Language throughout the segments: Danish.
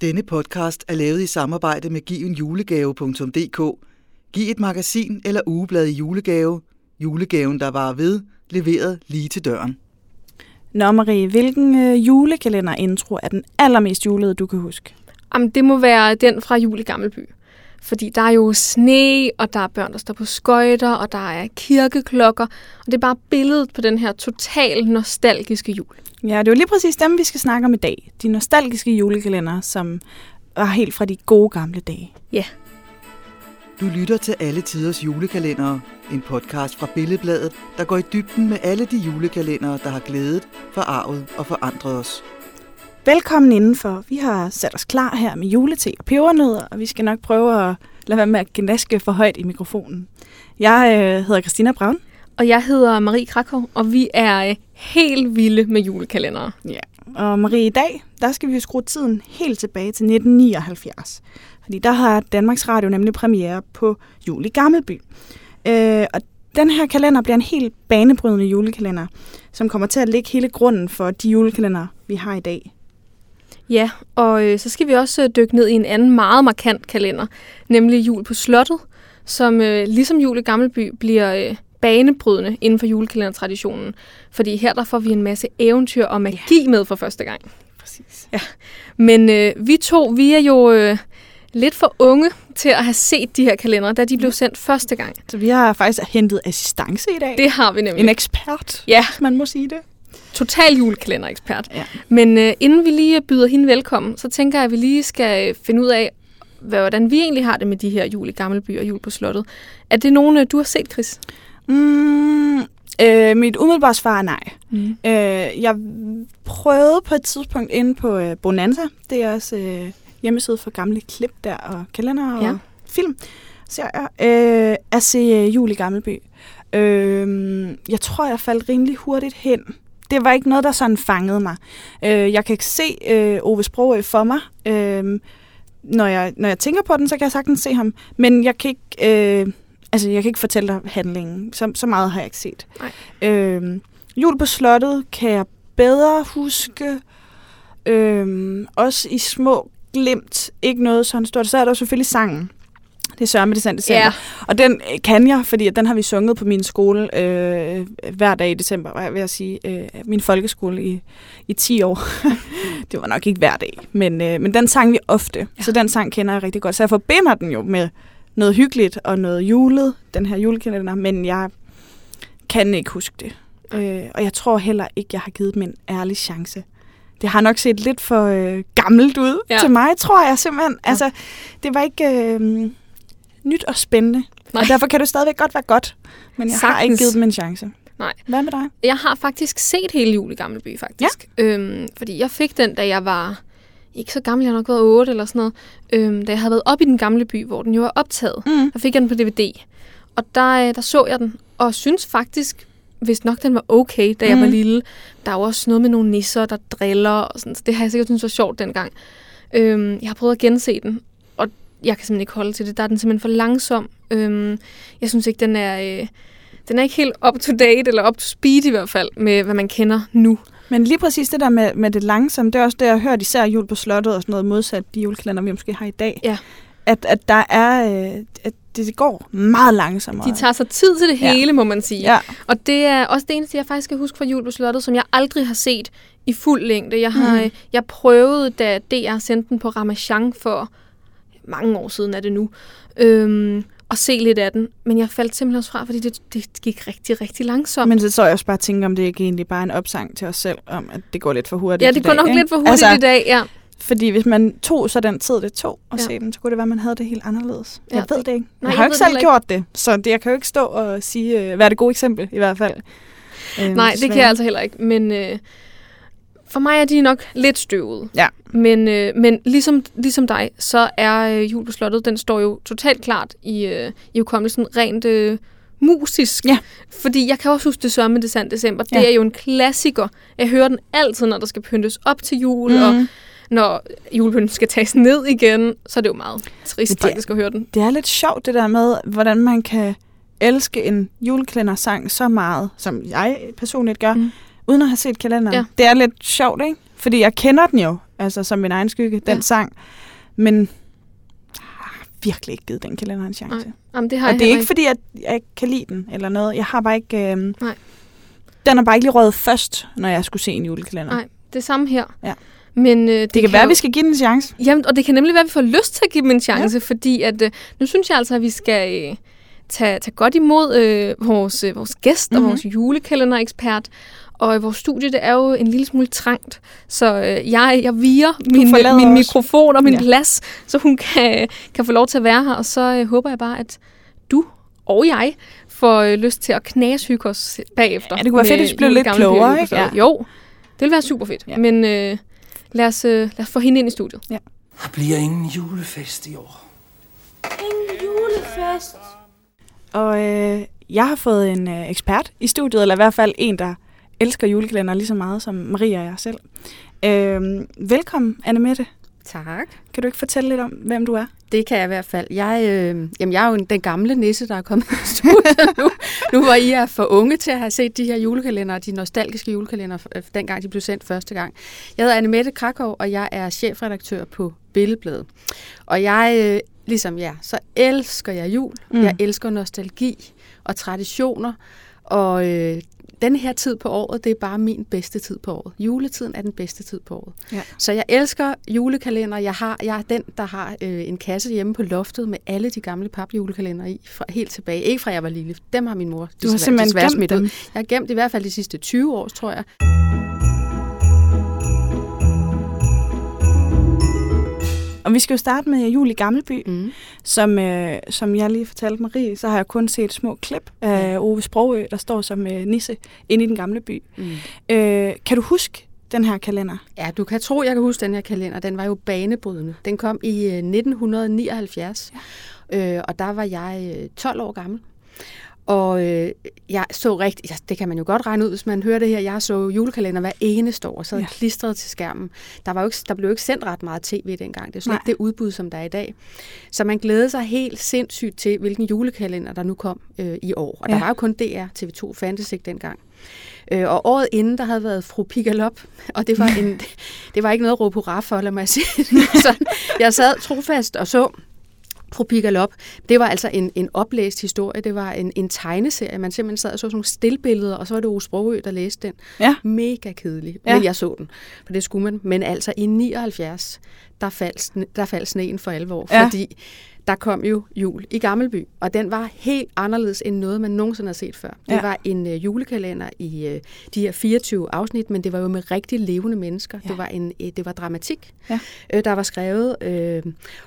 Denne podcast er lavet i samarbejde med givenjulegave.dk. Giv et magasin eller ugeblad i julegave. Julegaven, der var ved, leveret lige til døren. Nå Marie, hvilken øh, julekalender-intro er den allermest julede, du kan huske? Jamen, det må være den fra Jul i Gammelby. Fordi der er jo sne, og der er børn, der står på skøjter, og der er kirkeklokker. Og det er bare billedet på den her total nostalgiske jul. Ja, det er jo lige præcis dem, vi skal snakke om i dag. De nostalgiske julekalender, som var helt fra de gode gamle dage. Ja. Du lytter til Alle Tiders Julekalendere, en podcast fra Billedbladet, der går i dybden med alle de julekalendere, der har glædet, forarvet og forandret os. Velkommen indenfor. Vi har sat os klar her med julete og pebernødder, og vi skal nok prøve at lade være med at gnaske for højt i mikrofonen. Jeg øh, hedder Christina Braun. Og jeg hedder Marie Krakow, og vi er øh, helt vilde med julekalendere. Ja. Og Marie, i dag, der skal vi skrue tiden helt tilbage til 1979. Fordi der har Danmarks Radio nemlig premiere på Jul i Gammelby. Øh, og den her kalender bliver en helt banebrydende julekalender, som kommer til at lægge hele grunden for de julekalender, vi har i dag. Ja, og øh, så skal vi også øh, dykke ned i en anden meget markant kalender, nemlig Jul på Slottet, som øh, ligesom Jul i Gammelby bliver øh, banebrydende inden for julekalendertraditionen. Fordi her der får vi en masse eventyr og magi ja. med for første gang. Præcis. Ja. Men øh, vi to, vi er jo øh, lidt for unge til at have set de her kalendere, da de blev sendt første gang. Så vi har faktisk hentet assistance i dag. Det har vi nemlig. En ekspert, Ja. hvis man må sige det. Total julekalenderekspert. Ja. Men øh, inden vi lige byder hende velkommen, så tænker jeg, at vi lige skal øh, finde ud af, hvordan vi egentlig har det med de her jul i Gammelby og jul på slottet. Er det nogen, øh, du har set, Chris? Mm, øh, mit umiddelbare svar er nej. Mm. Øh, jeg prøvede på et tidspunkt inde på øh, Bonanza. Det er også øh, hjemmeside for gamle klip der, og kalender og Ja. film. Serier. Øh, at se øh, Jul i Gammelby. Øh, jeg tror, jeg faldt rimelig hurtigt hen. Det var ikke noget, der sådan fangede mig. Øh, jeg kan ikke se øh, Ove Sprogø for mig. Øh, når, jeg, når jeg tænker på den, så kan jeg sagtens se ham. Men jeg kan ikke... Øh, Altså, jeg kan ikke fortælle dig handlingen. Så, så meget har jeg ikke set. Nej. Øhm, jul på slottet kan jeg bedre huske. Øhm, også i små glimt. Ikke noget sådan stort. Så er der jo selvfølgelig sangen. Det er Sørme december. december. Ja. Og den øh, kan jeg, fordi den har vi sunget på min skole øh, hver dag i december, vil jeg sige. Øh, min folkeskole i, i 10 år. det var nok ikke hver dag, men, øh, men den sang vi ofte. Ja. Så den sang kender jeg rigtig godt. Så jeg forbinder den jo med noget hyggeligt og noget julet, den her julekalender, men jeg kan ikke huske det. Øh, og jeg tror heller ikke, jeg har givet dem en ærlig chance. Det har nok set lidt for øh, gammelt ud ja. Til mig, tror jeg simpelthen. Ja. Altså, det var ikke øh, nyt og spændende. Nej. Og derfor kan det stadigvæk godt være godt. Men jeg Sagtens. har ikke givet dem en chance. Nej. Hvad med dig? Jeg har faktisk set hele jul i Gammelby, faktisk. Ja. Øhm, fordi jeg fik den, da jeg var ikke så gammel, jeg har nok været 8 eller sådan noget. Øhm, da jeg havde været op i den gamle by, hvor den jo var optaget. Mm. Der fik jeg den på DVD. Og der, øh, der så jeg den, og synes faktisk, hvis nok den var okay, da jeg Mhm. var lille. Der er jo også noget med nogle nisser, der driller, og sådan, så det har jeg sikkert synes var sjovt dengang. Øhm, jeg har prøvet at gense den, og jeg kan simpelthen ikke holde til det. Der er den simpelthen for langsom. Øhm, jeg synes ikke, den er... Øh, den er ikke helt up to date, eller up to speed i hvert fald, med hvad man kender nu. Men lige præcis det der med, med det langsomme, det er også det, jeg har hørt især jul på slottet og sådan noget modsat de julekalender, vi måske har i dag. Ja. At, at der er, øh, at det, går meget langsommere. De tager sig tid til det Ja. hele, må man sige. Ja, Og det er også det eneste, jeg faktisk kan huske fra Jul på Slottet, som jeg aldrig har set i fuld længde. Jeg, har, mm. jeg prøvede, da DR sendte den på Ramachan for mange år siden er det nu, øhm, at se lidt af den. Men jeg faldt simpelthen også fra, fordi det, det gik rigtig, rigtig langsomt. men så så jeg også bare tænke, om det ikke egentlig bare er en opsang til os selv, om at det går lidt for hurtigt ja, det går dag, nok ikke? lidt for hurtigt altså, i dag, ja. Fordi hvis man tog så den tid, det tog at Ja. se den, så kunne det være, at man havde det helt anderledes. Ja, jeg ved det- det ikke. nej, jeg har jo ikke selv ikke. gjort det, så det, jeg kan jo ikke stå og sige, øh, hvad er det gode eksempel i hvert fald. Øhm, Nej, det kan jeg altså heller ikke. Men øh, for mig er de nok lidt støvede. Ja. Men, øh, men ligesom, ligesom dig, så er øh, Jul på Slottet, den står jo totalt klart i, øh, i hukommelsen rent øh, musisk. Ja. Fordi jeg kan også huske det sørme det sand december. Ja. Det er jo en klassiker. Jeg hører den altid, når der skal pyntes op til jul, mm. og Mm. når julepynten skal tages ned igen. Så er det jo meget trist det faktisk at høre den. Det er lidt sjovt det der med, hvordan man kan elske en julekalendersang så meget, som jeg personligt gør, Mm. Uden at have set kalenderen. Ja. Det er lidt sjovt, ikke? Fordi jeg kender den jo. altså som min egen skygge, den Ja. sang. Men jeg har virkelig ikke givet den kalender en chance. Nej. Jamen, det har Og jeg det er ikke, fordi jeg, jeg kan lide den eller noget. Jeg har bare ikke... Øh, Nej. Den er bare ikke lige røget først, når jeg skulle se en julekalender. Nej, det er samme her. Ja. Men, øh, det, Det kan være, jo- vi skal give den en chance. Jamen, og det kan nemlig være, at vi får lyst til at give dem en chance, ja. fordi at, øh, nu synes jeg altså, at vi skal øh, tage, tage godt imod øh, vores, øh, vores gæst mm-hmm. Mhm. og vores julekalenderekspert. Og øh, vores studie, det er jo en lille smule trængt, så øh, jeg, jeg viger min, forlader min os. mikrofon og min Ja. ja. plads, så hun kan, kan få lov til at være her. Og så øh, håber jeg bare, at du og jeg får øh, lyst til at knashygge os bagefter. Ja, det kunne være fedt, hvis vi blev lidt klogere, ikke? Juleferie. Jo, det ville være super fedt. Ja. Ja. Men øh, lad, os, øh, lad os få hende ind i studiet. Der bliver ingen julefest i år. Og øh, jeg har fået en øh, ekspert i studiet, eller i hvert fald en, der elsker julekalender lige så meget som Maria og jeg selv. Øh, velkommen, Anne Mette. Tak. Kan du ikke fortælle lidt om, hvem du er? Det kan jeg i hvert fald. Jeg, øh, jamen, jeg er jo den gamle nisse, der er kommet i studiet nu. Nu hvor I er for unge til at have set de her julekalender, de nostalgiske julekalender, øh, dengang de blev sendt første gang. Jeg hedder Anne Mette Krakow, og jeg er chefredaktør på Billedbladet. Og jeg, øh, ligesom jer, så elsker jeg jul. Mm. Jeg elsker nostalgi og traditioner. Og øh, den her tid på året, det er bare min bedste tid på året. Juletiden er den bedste tid på året. Ja. Så jeg elsker julekalender. Jeg, har, jeg er den, der har øh, en kasse hjemme på loftet med alle de gamle papjulekalender i, fra, helt tilbage. Ikke fra jeg var lille. Dem har min mor Du har simpelthen gemt dem. Jeg har gemt i hvert fald de sidste 20 år, tror jeg. Og vi skal jo starte med Jul i Gammelby, Mm. som, øh, som jeg lige fortalte Marie, så har jeg kun set små klip af Ove Sprogø, der står som øh, nisse inde i den gamle by. Mm. Øh, kan du huske den her kalender? Ja, du kan tro, jeg kan huske den her kalender. Den var jo banebrydende. Den kom i øh, 1979, ja. øh, og der var jeg øh, 12 år gammel. Og øh, jeg så rigtig, ja, det kan man jo godt regne ud, hvis man hører det her, jeg så julekalender hver eneste år, så Ja. klistret til skærmen. Der, var jo ikke, der blev jo ikke sendt ret meget tv dengang, det er slet Nej. ikke det udbud, som der er i dag. Så man glædede sig helt sindssygt til, hvilken julekalender, der nu kom øh, i år. Og Ja. der var jo kun DR, TV2 fandtes ikke dengang. Øh, og året inden, der havde været fru Pigalop, og det var, en, det var ikke noget at råbe hurra for, lad mig sige. sådan. Jeg sad trofast og så Fru Pigalop, det var altså en, en oplæst historie. Det var en, en tegneserie. Man simpelthen sad og så sådan nogle stillbilleder, og så var det Ove Sprogø, der læste den. Ja. Mega kedelig. Ja. Men jeg så den, for det skulle man. Men altså i 79, der faldt, der faldt sneen for alvor, ja. fordi der kom jo jul i Gammelby, og den var helt anderledes end noget, man nogensinde har set før. Det Ja. var en øh, julekalender i øh, de her 24 afsnit, men det var jo med rigtig levende mennesker. Ja. Det var en øh, det var dramatik, Ja. øh, der var skrevet, øh,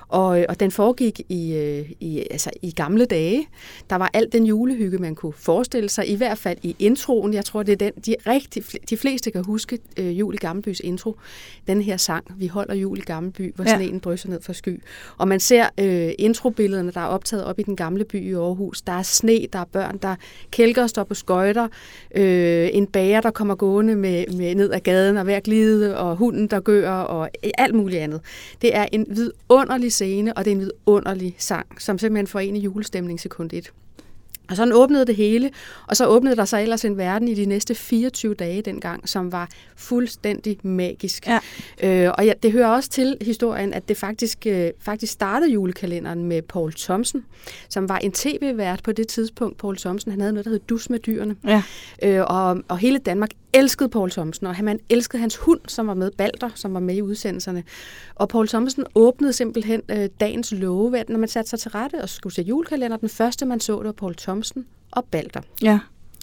og, og den foregik i, øh, i, altså, i gamle dage. Der var alt den julehygge, man kunne forestille sig, i hvert fald i introen. Jeg tror, det er den, de, rigtig, de fleste kan huske øh, Jul i Gammelbys intro. Den her sang, Vi holder jul i Gammelby, hvor Ja. ja. sneen drysser ned fra sky. Og man ser øh, introbillederne, der er optaget op i den gamle by i Aarhus. Der er sne, der er børn, der kælker står på skøjter, øh, en bager, der kommer gående med, med ned ad gaden og ved at glide, og hunden, der gør, og alt muligt andet. Det er en vidunderlig scene, og det er en vidunderlig sang, som simpelthen får en i julestemning sekund 1. Og sådan åbnede det hele, og så åbnede der sig ellers en verden i de næste 24 dage dengang, som var fuldstændig magisk. Ja. Øh, og ja, det hører også til historien, at det faktisk, øh, faktisk startede julekalenderen med Paul Thomsen, som var en tv-vært på det tidspunkt. Paul Thomsen, han havde noget, der hed Dus med dyrene. Ja. Øh, og, og hele Danmark elskede Paul Thomsen, og han man elskede hans hund, som var med, Balder, som var med i udsendelserne. Og Paul Thomsen åbnede simpelthen øh, dagens love, når man satte sig til rette og skulle se julekalender, den første man så, det var Paul Thomsen og Balder. Ja.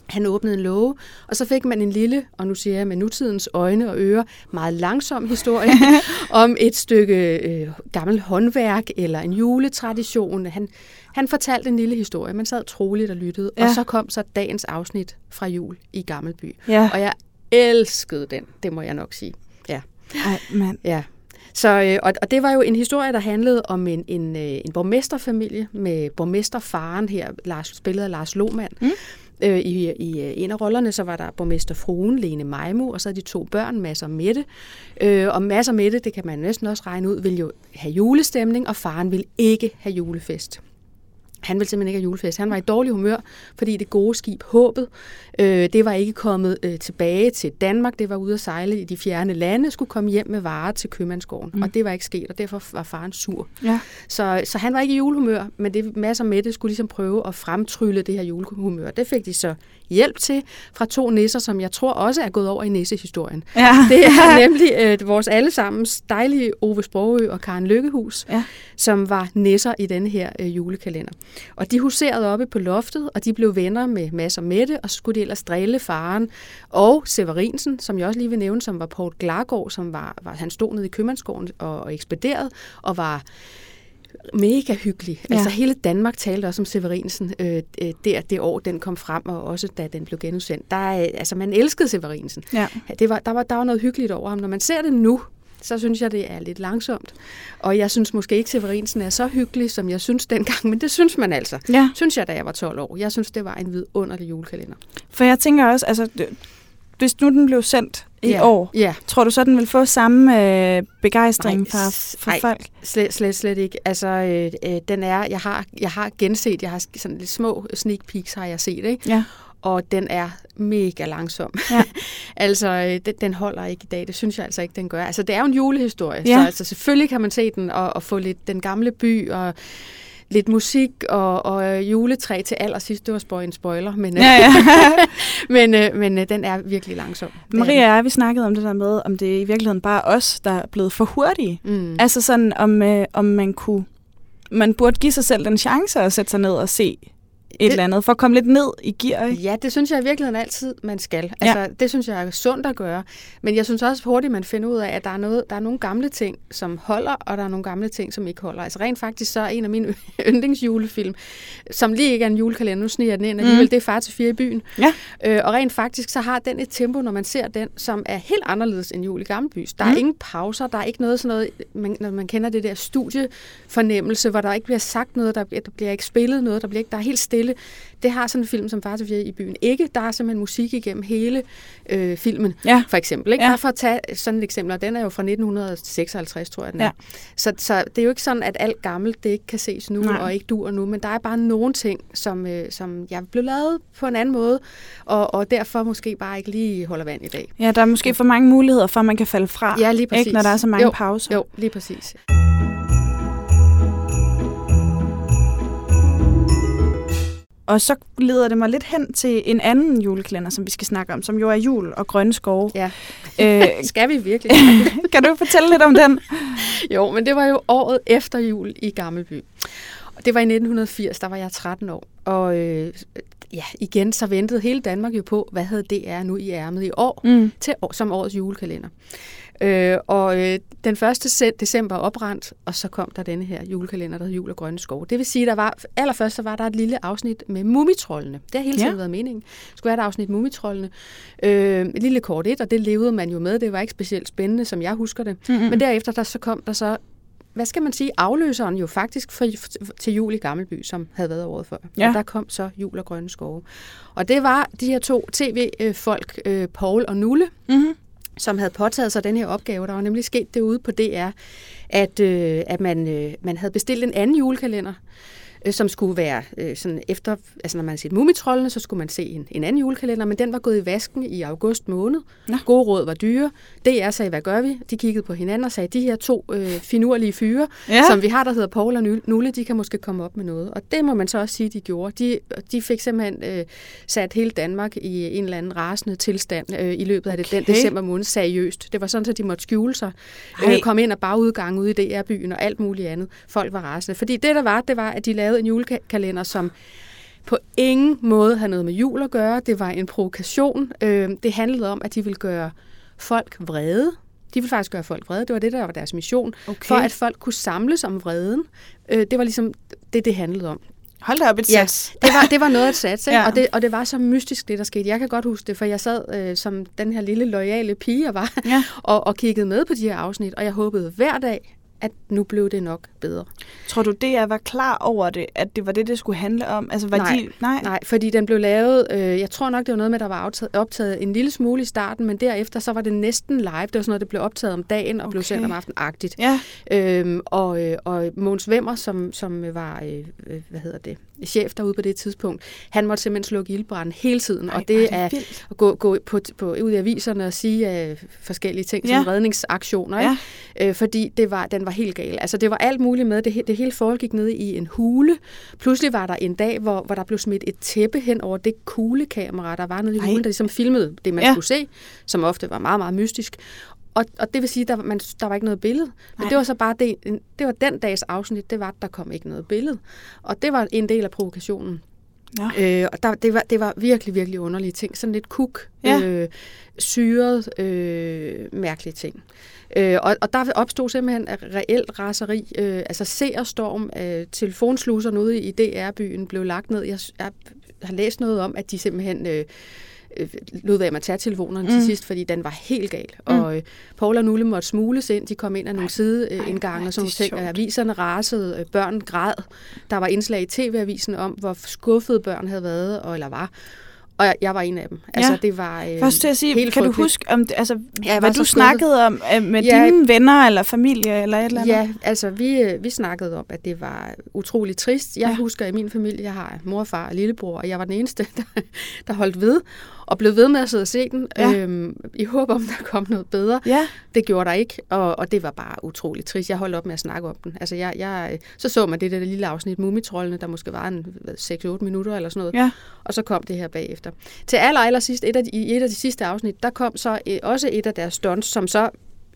Han åbnede en låge, og så fik man en lille, og nu siger jeg med nutidens øjne og ører, meget langsom historie om et stykke øh, gammelt håndværk eller en juletradition. Han, han fortalte en lille historie, man sad troligt og lyttede, Ja. og så kom så dagens afsnit fra jul i Gammelby. Ja. Og jeg elskede den, det må jeg nok sige. Ja. Ej, mand. Ja. Så, øh, og, og det var jo en historie, der handlede om en, en, øh, en borgmesterfamilie med borgmesterfaren her, Lars, spillet af Lars Lohmann. Mm. Øh, I, I øh, en af rollerne så var der borgmesterfruen Lene Majmu, og så de to børn, Mads og Mette. Øh, og Mads og Mette, det kan man næsten også regne ud, ville jo have julestemning, og faren ville ikke have julefest. Han ville simpelthen ikke have julefest. Han var i dårlig humør, fordi det gode skib Håbet, øh, det var ikke kommet øh, tilbage til Danmark. Det var ude at sejle i de fjerne lande, skulle komme hjem med varer til købmandsgården. Mm. Og det var ikke sket, og derfor var faren sur. Ja. Så, så han var ikke i julehumør, men det masser med det skulle ligesom prøve at fremtrylle det her julehumør. Det fik de så hjælp til fra to nisser, som jeg tror også er gået over i nissehistorien. Ja. Det er nemlig øh, vores allesammens dejlige Ove Sprogø og Karen Lykkehus, Ja. som var nisser i denne her øh, julekalender. Og de huserede oppe på loftet, og de blev venner med Mads og Mette, og så skulle de ellers drille faren og Severinsen, som jeg også lige vil nævne, som var Poul Glargaard, som var, var han stod nede i købmandsgården og, og ekspederede, og var mega hyggelig. Ja. Altså hele Danmark talte også om Severinsen øh, øh, der det år, den kom frem, og også da den blev genudsendt. Der, er, altså man elskede Severinsen. Ja. Ja, Det var, der, var, der var noget hyggeligt over ham. Når man ser det nu, så synes jeg, det er lidt langsomt. Og jeg synes måske ikke, Severinsen er så hyggelig, som jeg synes dengang, men det synes man altså. ja. Synes jeg, da jeg var 12 år. Jeg synes, det var en vidunderlig julekalender. For jeg tænker også, altså, hvis nu den blev sendt i Ja. år, Ja, tror du så, den vil få samme øh, begejstring Ej, fra, fra ej. folk? Slet, slet, slet ikke. Altså, øh, øh, den er, jeg har, jeg har genset, jeg har sådan lidt små sneak peeks, har jeg set, ikke? Ja. Og den er mega langsom. Ja. altså, øh, den, den holder ikke i dag. Det synes jeg altså ikke, den gør. Altså, det er jo en julehistorie, Ja. så altså, selvfølgelig kan man se den og, og få lidt den gamle by og lidt musik og, og øh, juletræ til allersidst. Det var spoil en spoiler, men, Ja, ja. men, øh, men den er virkelig langsom. Er Maria og jeg, vi snakkede om det der med, om det i virkeligheden bare er os, der er blevet for hurtige. Mm. Altså sådan, om, øh, om man kunne... Man burde give sig selv den chance at sætte sig ned og se et Det- eller andet, for at komme lidt ned i gear, ikke? Ja, det synes jeg i virkeligheden altid, man skal. Altså, ja. Det synes jeg er sundt at gøre. Men jeg synes også hurtigt, man finder ud af, at der er, noget, der er nogle gamle ting, som holder, og der er nogle gamle ting, som ikke holder. Altså rent faktisk så er en af mine yndlingsjulefilm, som lige ikke er en julekalender, nu sniger den ind alligevel, mm. det er Far til fire i byen. Ja. Øh, og rent faktisk så har den et tempo, når man ser den, som er helt anderledes end Jul i Gammelbys. Der er Mm. ingen pauser, der er ikke noget sådan noget, man, når man kender det der studiefornemmelse, hvor der ikke bliver sagt noget, der, der bliver ikke spillet noget, der, bliver ikke, der er helt stille. Det har sådan en film som Far til i byen ikke. Der er simpelthen musik igennem hele øh, filmen, Ja. for eksempel. Ikke? Ja. Bare for at tage sådan et eksempel, og den er jo fra 1956, tror jeg, den er. Ja. Så, så det er jo ikke sådan, at alt gammelt, det ikke kan ses nu. Nej. og ikke dur nu, men der er bare nogle ting, som, øh, som jeg blev lavet på en anden måde, og, og derfor måske bare ikke lige holder vand i dag. Ja, der er måske for mange muligheder for, at man kan falde fra, Ja, lige præcis. ikke, når der er så mange jo, pauser. Jo, lige præcis. Og så leder det mig lidt hen til en anden julekalender, som vi skal snakke om, som jo er jul og grønne skove. Ja. Øh, Skal vi virkelig? kan du fortælle lidt om den? jo, men det var jo året efter jul i Gammelby. Og det var i 1980, der var jeg 13 år. Og øh, ja, igen, så ventede hele Danmark jo på, hvad havde DR nu i ærmet i år, Mm. til som årets julekalender. Øh, og øh, den 1. december oprandt, og så kom der denne her julekalender, der hed Jul og Grønne Skove. Det vil sige, der var, allerførst så var der et lille afsnit med mumitrollene. Det har hele tiden Ja. været meningen. Skulle være et afsnit mumitrollene. Øh, et lille kort et, og det levede man jo med. Det var ikke specielt spændende, som jeg husker det. Mm-mm. Men derefter der så kom der så hvad skal man sige, afløseren jo faktisk for, til jul i Gammelby, som havde været året før. Ja. Og der kom så jul og grønne skove. Og det var de her to tv-folk, øh, Paul og Nulle, Mm-hmm som havde påtaget sig den her opgave. Der var nemlig sket det ude på DR, at, øh, at man, øh, man havde bestilt en anden julekalender, øh, som skulle være øh, sådan efter, altså når man har set Mumitrollene, så skulle man se en, en anden julekalender, men den var gået i vasken i august måned. Nå. Gode råd var dyre. DR sagde, hvad gør vi? De kiggede på hinanden og sagde, de her to øh, finurlige fyre, Ja. som vi har, der hedder Paul og Nul- Nulle, de kan måske komme op med noget. Og det må man så også sige, de gjorde. De, de fik simpelthen øh, sat hele Danmark i en eller anden rasende tilstand øh, i løbet af det, den Okay. december måned seriøst. Det var sådan, at de måtte skjule sig. Øh, komme ind og bagudgang ude i DR-byen og alt muligt andet. Folk var rasende. Fordi det, der var, det var, at de lavede en julekalender, som på ingen måde havde noget med jul at gøre. Det var en provokation. Øh, det handlede om, at de ville gøre folk vrede. De ville faktisk gøre folk vrede. Det var det, der var deres mission. Okay. For at folk kunne samles om vreden. Øh, det var ligesom det, det handlede om. Hold da op et Ja, sæt. det var, det var noget at satse, Ja. ja. og, det, og det var så mystisk, det der skete. Jeg kan godt huske det, for jeg sad øh, som den her lille loyale pige, jeg var, Ja. og, og kiggede med på de her afsnit, og jeg håbede hver dag, at nu blev det nok bedre. Tror du, det jeg var klar over det, at det var det, det skulle handle om? Altså, var Nej, de, nej. Nej, fordi den blev lavet, øh, jeg tror nok, det var noget med, der var optaget, optaget en lille smule i starten, men derefter så var det næsten live. Det var sådan noget, det blev optaget om dagen og okay. blev sendt om aftenen-agtigt. Ja, Øhm, og, øh, og Måns Vemmer, som, som var, øh, øh, hvad hedder det, chef derude på det tidspunkt, han måtte simpelthen slukke ildbranden hele tiden, Ej, og det er at gå, gå på, på, ud i aviserne og sige øh, forskellige ting, ja. Ja. som redningsaktioner, ikke? Øh, fordi det var, den var helt gal. Altså det var alt muligt med, det, det hele foregik nede i en hule. Pludselig var der en dag, hvor, hvor der blev smidt et tæppe hen over det kuglekamera, der var nede i Ej. hulen, der ligesom filmede det, man Ja. ja. skulle se, som ofte var meget, meget mystisk. Og, og det vil sige, at der, man, der var ikke noget billede. Men Nej. det var så bare det, det var den dags afsnit, det var, at der kom ikke noget billede. Og det var en del af provokationen. Nå. Øh, og der, det, var, det var virkelig, virkelig underlige ting. Sådan lidt kuk, Ja. øh, syret, øh, mærkelige ting. Øh, og, og der opstod simpelthen reelt raseri. Øh, altså seerstorm, øh, telefonsluserne ude i DR-byen blev lagt ned. Jeg, jeg har læst noget om, at de simpelthen... Øh, øh, lod med at tage telefonerne mm. til sidst, fordi den var helt gal. Mm. Og øh, Paul og Nulle måtte smules ind. De kom ind af nogle sideindgange ej, og sådan er nogle ting. sjovt. Aviserne rasede, øh, børn græd. Der var indslag i TV-avisen om, hvor skuffede børn havde været, og, eller var. Og jeg, jeg var en af dem. Altså, Ja. det var øh, Først til at sige, helt kan du frygteligt. huske, om altså, Ja, jeg hvad var du så skuffet. snakkede om øh, med Ja. dine venner eller familie eller et eller andet? Ja, altså vi, øh, vi snakkede om, at det var utroligt trist. Jeg Ja. husker i min familie, jeg har mor, far og lillebror, og jeg var den eneste, der, der holdt ved og blev ved med at sidde og se den, Ja. øhm, i håb om, der kom noget bedre. Ja, Det gjorde der ikke, og, og det var bare utroligt trist. Jeg holdt op med at snakke om den. Altså, jeg, jeg, så så man det der lille afsnit, Mumitrollene, der måske var en hvad, 6-8 minutter eller sådan noget. ja. Og så kom det her bagefter. Til aller, aller sidst, et af de, i et af de sidste afsnit, der kom så øh, også et af deres stunts, som så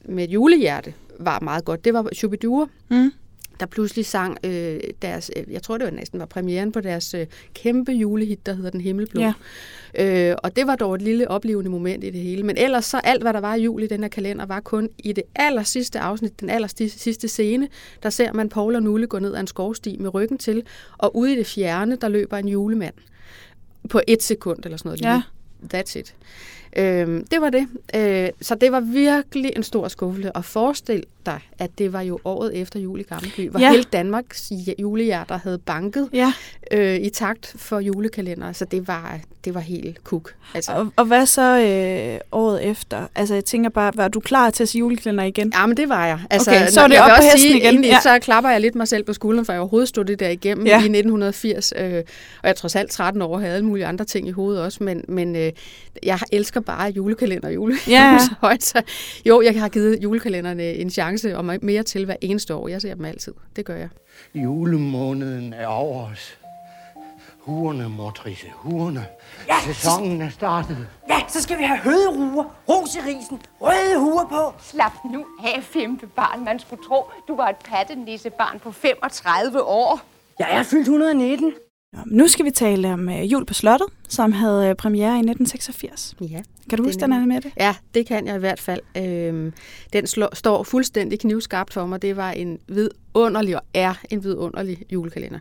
med et julehjerte var meget godt. Det var Shubidua, Mm. Der pludselig sang øh, deres, øh, jeg tror det var næsten var premieren på deres øh, kæmpe julehit, der hedder Den Himmelblå. Ja. Øh, og det var dog et lille oplevende moment i det hele. Men ellers så alt, hvad der var i jul i den her kalender, var kun i det aller sidste afsnit, den aller sidste scene, der ser man Paul og Nulle gå ned ad en skovsti med ryggen til, og ude i det fjerne, der løber en julemand på et sekund eller sådan noget. Ja. That's it. Øhm, det var det. Øh, så det var virkelig en stor skuffelse. Og forestil dig, at det var jo året efter jul i Gammelby, hvor Ja. hele Danmarks julehjerter havde banket ja. øh, i takt for julekalender. Så det var, det var helt kuk. Altså, Og, og hvad så øh, året efter? Altså, jeg tænker bare, var du klar til at sige julekalender igen? Ja, men det var jeg. Altså, Okay, så er det op på hesten sige, igen. Egentlig, Ja. Så klapper jeg lidt mig selv på skulderen, for jeg overhovedet stod det der igennem Ja. i 1980. Øh, og jeg trods alt 13 år havde alle mulige andre ting i hovedet også, men, men øh, jeg elsker bare julekalender og jule. Ja, så højt, så, jo, jeg har givet julekalenderne en chance og mere til hver eneste år. Jeg ser dem altid. Det gør jeg. Julemåneden er over os. Huerne, mor Trisse, huerne. Ja, Sæsonen er startet. Ja, så skal vi have høderuer, ros i risen, røde huer på. Slap nu af, femte barn. Man skulle tro, du var et pattenissebarn på 35 år. Jeg er fyldt 119. Nu skal vi tale om øh, Jul på Slottet, som havde øh, premiere i 1986. Ja. Kan du Det huske den, Anne Mette? Ja, det kan jeg i hvert fald. Øhm, den slår, står fuldstændig knivskarpt for mig. Det var en vidunderlig og er en vidunderlig julekalender.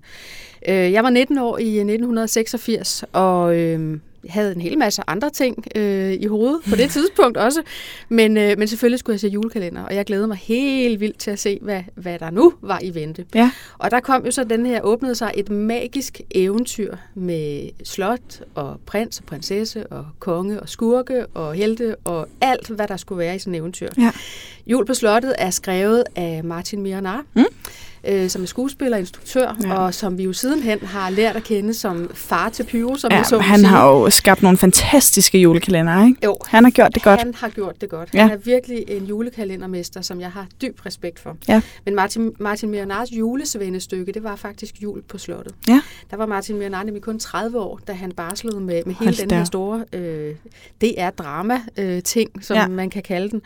Øh, jeg var 19 år i 1986, og øh, havde en hel masse andre ting øh, i hovedet på det tidspunkt også. Men, øh, men selvfølgelig skulle jeg se julekalender, og jeg glædede mig helt vildt til at se, hvad, hvad der nu var i vente. Ja. Og der kom jo så den her, åbnede sig et magisk eventyr med slot og prins og prinsesse og konge og skurke og helte og alt, hvad der skulle være i sådan et eventyr. Ja. Jul på slottet er skrevet af Martin Miranar, mm. Øh, som er skuespiller og instruktør, Ja. og som vi jo sidenhen har lært at kende som far til Pyro, som Ja, jeg så han sige. har jo skabt nogle fantastiske julekalender, ikke? Jo, Han har gjort det godt. Han har gjort det godt. Ja. Han er virkelig en julekalendermester, som jeg har dyb respekt for. Ja. Men Martin, Martin Miranars julesvendestykke, det var faktisk jul på slottet. Ja. Der var Martin Miranar nemlig kun 30 år, da han barslede med, med hele den her store øh, DR-drama-ting, som Ja. ja. man kan kalde den.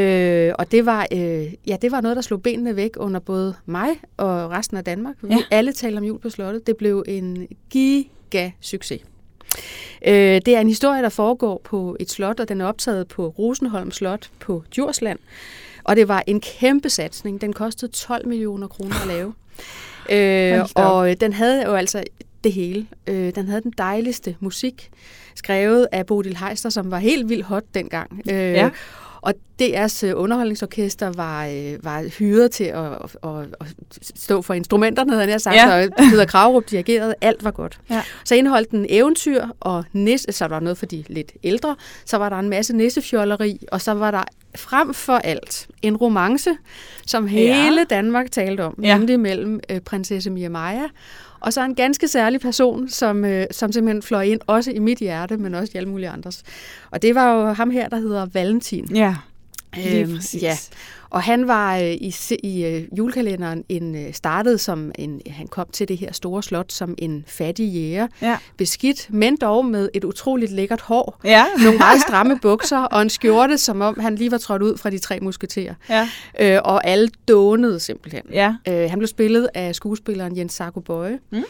Øh, og det var, øh, ja, det var noget, der slog benene væk under både mig og resten af Danmark. Vi Ja. alle talte om jul på slottet. Det blev en giga-succes. Øh, det er en historie, der foregår på et slot, og den er optaget på Rosenholm Slot på Djursland. Og det var en kæmpe satsning. Den kostede 12 millioner kroner at lave. Øh, og den havde jo altså det hele. Øh, den havde den dejligste musik, skrevet af Bodil Heister, som var helt vildt hot dengang. Øh, Ja. Og DR's øh, underholdningsorkester var, øh, var hyret til at, at, at, at stå for instrumenterne, havde jeg sagt, Ja. ja. og Peter Kravrup dirigerede, alt var godt. Ja. Så indeholdt den eventyr og nisse, så var der noget for de lidt ældre, så var der en masse nissefjolleri, og så var der frem for alt en romance, som hele Danmark talte om, Ja. ja. nemlig mellem øh, prinsesse Mia Maja og så en ganske særlig person, som, øh, som simpelthen fløj ind, også i mit hjerte, men også i alle mulige andres. Og det var jo ham her, der hedder Valentin. Ja, lige Øhm, præcis. Ja, og han var øh, i, i øh, julekalenderen en, øh, startede som en, han kom til det her store slot som en fattig jæger, Ja. beskidt, men dog med et utroligt lækkert hår, Ja. nogle meget stramme bukser og en skjorte, som om han lige var trådt ud fra de tre musketerer. Ja. Øh, og alle dånede simpelthen. Ja. Øh, han blev spillet af skuespilleren Jens Sarko Bøje, mm.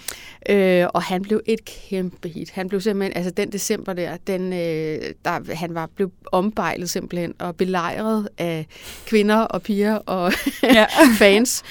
øh, og han blev et kæmpe hit. Han blev simpelthen, altså den december der, den, øh, der han var blev ombejlet simpelthen og belejret af kvinder og piger og Ja. fans.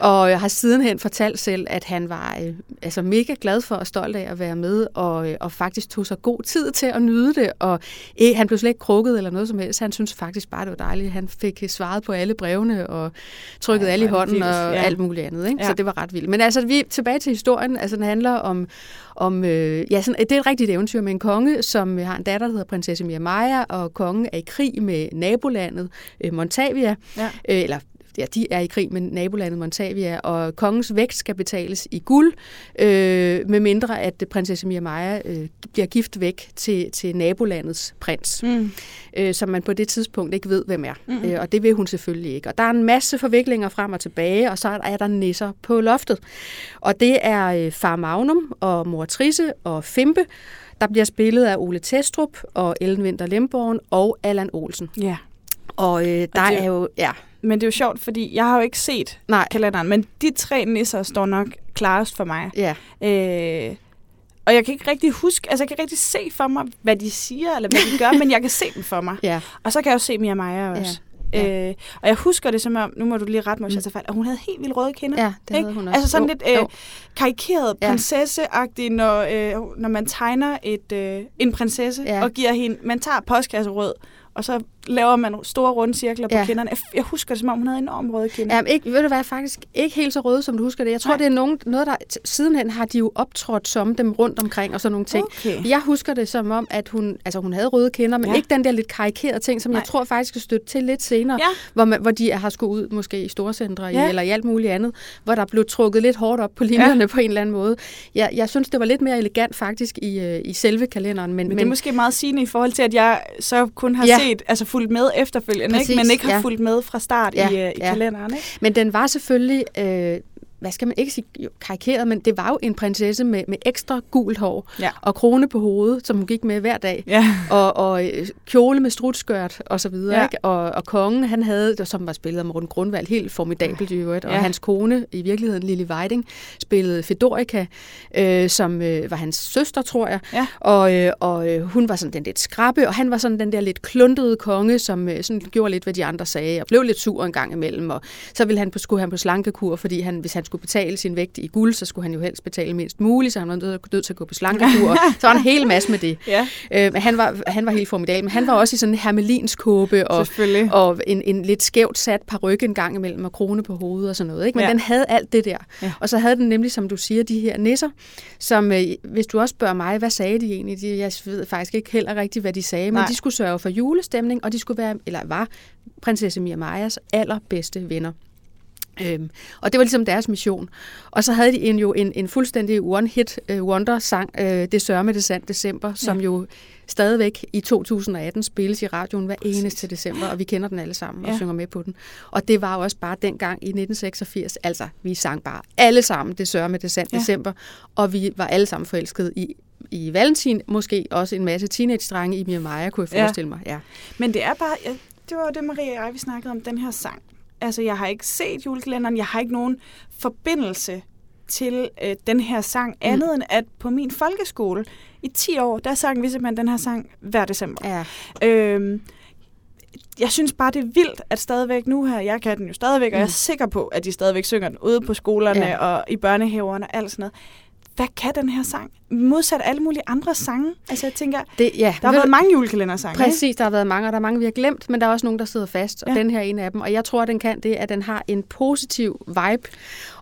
Og jeg har sidenhen fortalt selv, at han var øh, altså mega glad for og stolt af at være med, og, øh, og faktisk tog sig god tid til at nyde det. Og øh, han blev slet ikke krukket eller noget som helst. Han synes faktisk bare, det var dejligt. Han fik svaret på alle brevene og trykket Ej, alle i hånden og Ja. alt muligt andet. Ikke? Ja. Så det var ret vildt. Men altså, vi er tilbage til historien. Altså, den handler om, om øh, ja, sådan, det er et rigtigt eventyr med en konge, som har en datter, der hedder prinsesse Mia Maja, og kongen er i krig med nabolandet øh, Montavia, Ja. Øh, eller ja, de er i krig med nabolandet Montavia, og kongens vægt skal betales i guld, øh, med mindre at prinsesse Mia Maja øh, bliver gift væk til, til nabolandets prins, Mm. øh, som man på det tidspunkt ikke ved, hvem er. Mm. Øh, og det vil hun selvfølgelig ikke. Og der er en masse forviklinger frem og tilbage, og så er der nisser på loftet. Og det er øh, far Magnum og mor Trisse og Fimpe, der bliver spillet af Ole Testrup og Ellen Winter Lemborgen og Allan Olsen. Ja. Og øh, der det er jo... Ja, Men det er jo sjovt, fordi jeg har jo ikke set nej, kalenderen, men de tre nisser står nok klarest for mig. ja. Øh, og jeg kan ikke rigtig huske, altså jeg kan ikke rigtig se for mig, hvad de siger, eller hvad de gør, men jeg kan se dem for mig. Ja, Og så kan jeg jo se Mia Maja også. Ja. Ja. Øh, og jeg husker det som om, nu må du lige rette mig, hvis jeg tager fejl, at hun havde helt vildt røde kinder. ja det Ikke? havde hun også. Altså sådan Jo, lidt øh, jo. karikeret prinsesseagtigt, når, øh, når man tegner et, øh, en prinsesse Ja. og giver hende, man tager postkasserød, og så laver man store runde cirkler på Ja. kinderne. Jeg, jeg husker det som om, hun havde enormt røde kinder. Jamen, ikke, ved du hvad, faktisk ikke helt så røde, som du husker det. Jeg tror, Nej. Det er nogen, noget, der... Sidenhen har de jo optrådt som dem rundt omkring og sådan nogle ting. Okay. Jeg husker det som om, at hun, altså hun havde røde kinder, men Ja. ja. ikke den der lidt karikerede ting, som Nej. Jeg tror faktisk skal støtte til lidt senere, Ja. hvor, man, hvor de har skulle ud måske i storcentre Ja. ja. eller i alt muligt andet, hvor der blev trukket lidt hårdt op på linjerne ja. på en eller anden måde. Jeg, jeg synes, det var lidt mere elegant faktisk i, øh, i selve kalenderen. Men, Men det er måske meget sigende i forhold til, at jeg så kun har Ja. set, altså fulgt med efterfølgende, ikke? Præcis, men ikke har ja. fulgt med fra start Ja, i, øh, i ja. kalenderen. Ikke? Men den var selvfølgelig, øh, hvad skal man ikke sige, jo, karikeret, men det var jo en prinsesse med, med ekstra gult hår Ja. og krone på hovedet, som hun gik med hver dag. Ja. Og, og øh, kjole med strutskørt og så videre. Ja. Ikke? Og, og kongen, han havde, som var spillet af Morten Grundvald, helt formidabelt i øvrigt. Og Ja. hans kone, i virkeligheden Lille Weiding, spillede Fedorica, øh, som øh, var hans søster, tror jeg. Ja. Og, øh, og øh, hun var sådan den lidt skrabbe, og han var sådan den der lidt kluntede konge, som øh, sådan gjorde lidt, hvad de andre sagde, og blev lidt sur en gang imellem. Og så ville han på, skulle han på slankekur, fordi han, hvis han skulle betale sin vægt i guld, så skulle han jo helst betale mindst muligt, så han var nødt til at gå på slankekur. og så var en hel masse med det. Ja, Øh, men han var, han var helt formidabel, men han var også i sådan en hermelinskåbe og, og en, en lidt skævt sat paryk en gang imellem og krone på hovedet og sådan noget. Ikke? Men Ja. den havde alt det der. Ja. Og så havde den nemlig, som du siger, de her nisser, som, øh, hvis du også spørger mig, hvad sagde de egentlig? De, jeg ved faktisk ikke heller rigtigt, hvad de sagde, men Nej. de skulle sørge for julestemning, og de skulle være, eller var prinsesse Mia Majas allerbedste venner. Øhm, og det var ligesom deres mission. Og så havde de en, jo en, en fuldstændig one-hit uh, wonder-sang, uh, Det sørger med det sandt december, ja. som jo stadigvæk i 2018 spilles i radioen hver eneste december, og vi kender den alle sammen og Ja. synger med på den. Og det var også bare dengang i 1986, altså vi sang bare alle sammen Det sørger med det sandt Ja. ja. december, og vi var alle sammen forelskede i i Valentin, måske også en masse teenage-drenge i Mia Maja, kunne jeg Ja. forestille mig. Ja. Men det er bare, ja, det var det, Maria og jeg, vi snakkede om, den her sang. Altså, jeg har ikke set julekalenderen, jeg har ikke nogen forbindelse til øh, den her sang, andet end at på min folkeskole i 10 år, der sang vi simpelthen den her sang hver december. ja. Øhm, jeg synes bare, det er vildt, at stadigvæk nu her, jeg kan den jo stadigvæk, og jeg er Mm. sikker på, at de stadigvæk synger den ude på skolerne Ja. og i børnehaverne og alt sådan noget. Hvad kan den her sang? Modsat alle mulige andre sange. Altså jeg tænker, Det, ja, der har været mange julekalendersange. ikke? Præcis, der har været mange, og der er mange, vi har glemt, men der er også nogen, der sidder fast, og Ja. den her er en af dem. Og jeg tror, at den kan det, at den har en positiv vibe,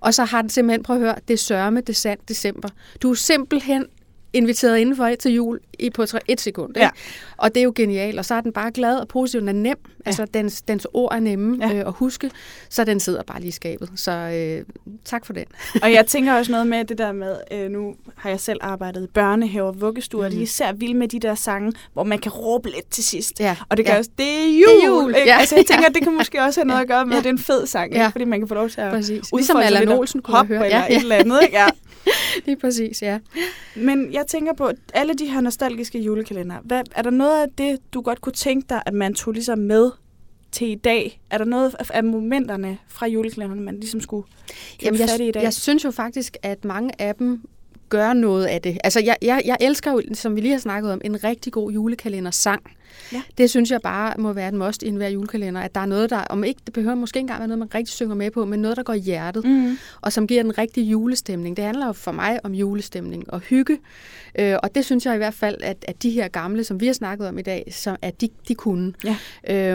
og så har den simpelthen, prøv at høre, det sørme, det sandt, december. Du er simpelthen inviteret indenfor til jul i på et sekund. Ikke? Ja. Og det er jo genialt, og så er den bare glad og positiv, den er nem. Ja. Altså, dens, dens ord er nemme Ja. ja. øh, at huske, så den sidder bare lige i skabet. Så øh, tak for den. Og jeg tænker også noget med det der med, øh, nu har jeg selv arbejdet i børnehaver og vuggestuer, mm. og de er især vilde med de der sange, hvor man kan råbe lidt til sidst. Ja. Og det gør ja. ja. også, det er jul! Det er jul, Ikke? ja. Altså jeg tænker, det kan måske også have noget at gøre med, Ja. at det er en fed sang, ikke? Ja. fordi man kan få lov til at Præcis. Ligesom Allan Olsen kunne hoppe høre. eller Ja, ja. et eller andet. Ikke? Ja. Lige præcis, ja. Men jeg tænker på, alle de her nostalgiske julekalender, hvad, er der noget af det, du godt kunne tænke dig, at man tog ligesom med til i dag? Er der noget af- momenterne fra julekalenderne, man ligesom skulle Jamen, jeg, fat i i dag? jeg synes jo faktisk, at mange af dem gør noget af det. Altså, jeg, jeg, jeg elsker jo, som vi lige har snakket om, en rigtig god julekalender-sang. Ja. Det synes jeg bare må være et must i enhver julekalender, at der er noget, der, om ikke, det behøver måske ikke engang være noget, man rigtig synger med på, men noget, der går i hjertet, Mm. og som giver den rigtige julestemning. Det handler jo for mig om julestemning og hygge, øh, og det synes jeg i hvert fald, at, at de her gamle, som vi har snakket om i dag, så, at de, de kunne. Ja.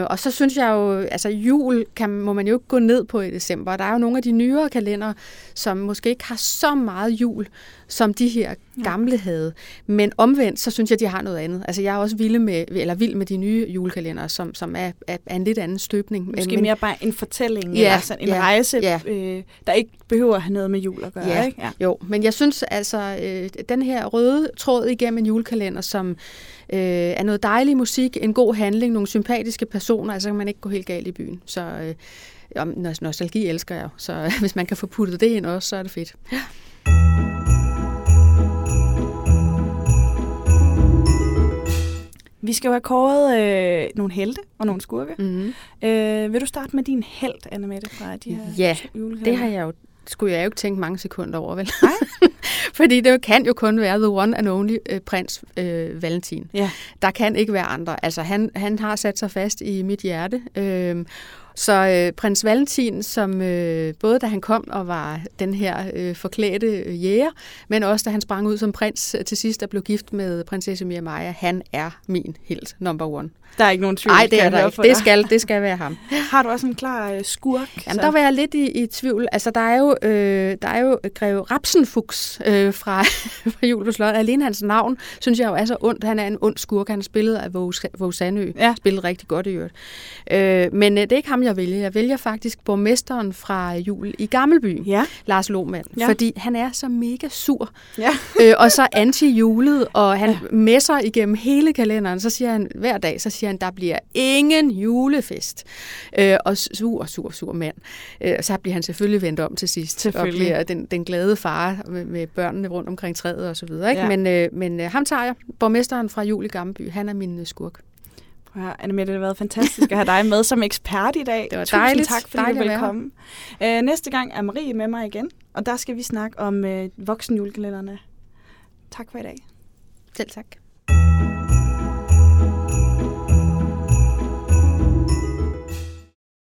Øh, og så synes jeg jo, altså jul kan, må man jo ikke gå ned på i december. Der er jo nogle af de nyere kalender, som måske ikke har så meget jul, som de her gamle havde. Men omvendt, så synes jeg, de har noget andet. Altså jeg er også vild med, eller vild med de nye julekalender, som, som er, er, er en lidt anden støbning. Måske Men- mere bare en fortælling, Ja, eller sådan en ja, rejse, ja. øh, der ikke behøver at have noget med jul at gøre. Ja, Ikke? Ja. jo, men jeg synes altså, øh, den her røde tråd igennem en julekalender, som øh, er noget dejlig musik, en god handling, nogle sympatiske personer, altså kan man ikke gå helt galt i byen. Så øh, nostalgi elsker jeg jo, så hvis man kan få puttet det ind også, så er det fedt. Vi skal jo have kåret øh, nogle helte og nogle skurke. Mm-hmm. Øh, vil du starte med din held, Anna Mette, fra de her Ja? Det har jeg jo, skulle jeg jo ikke tænke mange sekunder over, vel? Nej. Fordi det kan jo kun være the one and only øh, prins øh, Valentin. Ja. Der kan ikke være andre. Altså, han, han har sat sig fast i mit hjerte. Øh, så øh, prins Valentin, som øh, både da han kom og var den her øh, forklædte øh, jæger, men også da han sprang ud som prins øh, til sidst og blev gift med prinsesse Mia Maja, han er min helt number one. Der er ikke nogen tvivl. Nej, det er der ikke. Det skal, det skal være ham. Har du også en klar øh, skurk? Jamen, der var jeg lidt i, i tvivl. Altså, der er jo, øh, der er jo greve Rapsenfuchs øh, fra, fra Jul på Slot. Alene hans navn, synes jeg jo er så ondt. Han er en ond skurk. Han spillet af Våge Sandø. Ja. Spillet rigtig godt i øvrigt. Øh, men øh, det er ikke ham, jeg vælger. Jeg vælger faktisk borgmesteren fra Jul i Gammelby. Ja. Lars Lohmann. Ja. Fordi han er så mega sur. Ja. øh, og så anti-julet, og han ja. messer igennem hele kalenderen. Så siger han hver dag, så siger han, der bliver ingen julefest. Øh, og sur, sur, sur mand. Øh, og så bliver han selvfølgelig vendt om til sidst. Og Selvfølgelig. bliver den, den glade far med, med børnene rundt omkring træet og så videre. Ikke? Ja. Men, øh, men øh, ham tager jeg. Borgmesteren fra Jul i Gammelby. Han er min øh, skurk. Prøv at høre, Anna Mette, det har været fantastisk at have dig med som ekspert i dag. Det var Tusind dejligt. tak, fordi Dejligt du ville komme. Øh, næste gang er Marie med mig igen, og der skal vi snakke om øh, voksenjulekalenderne. Tak for i dag. Selv tak.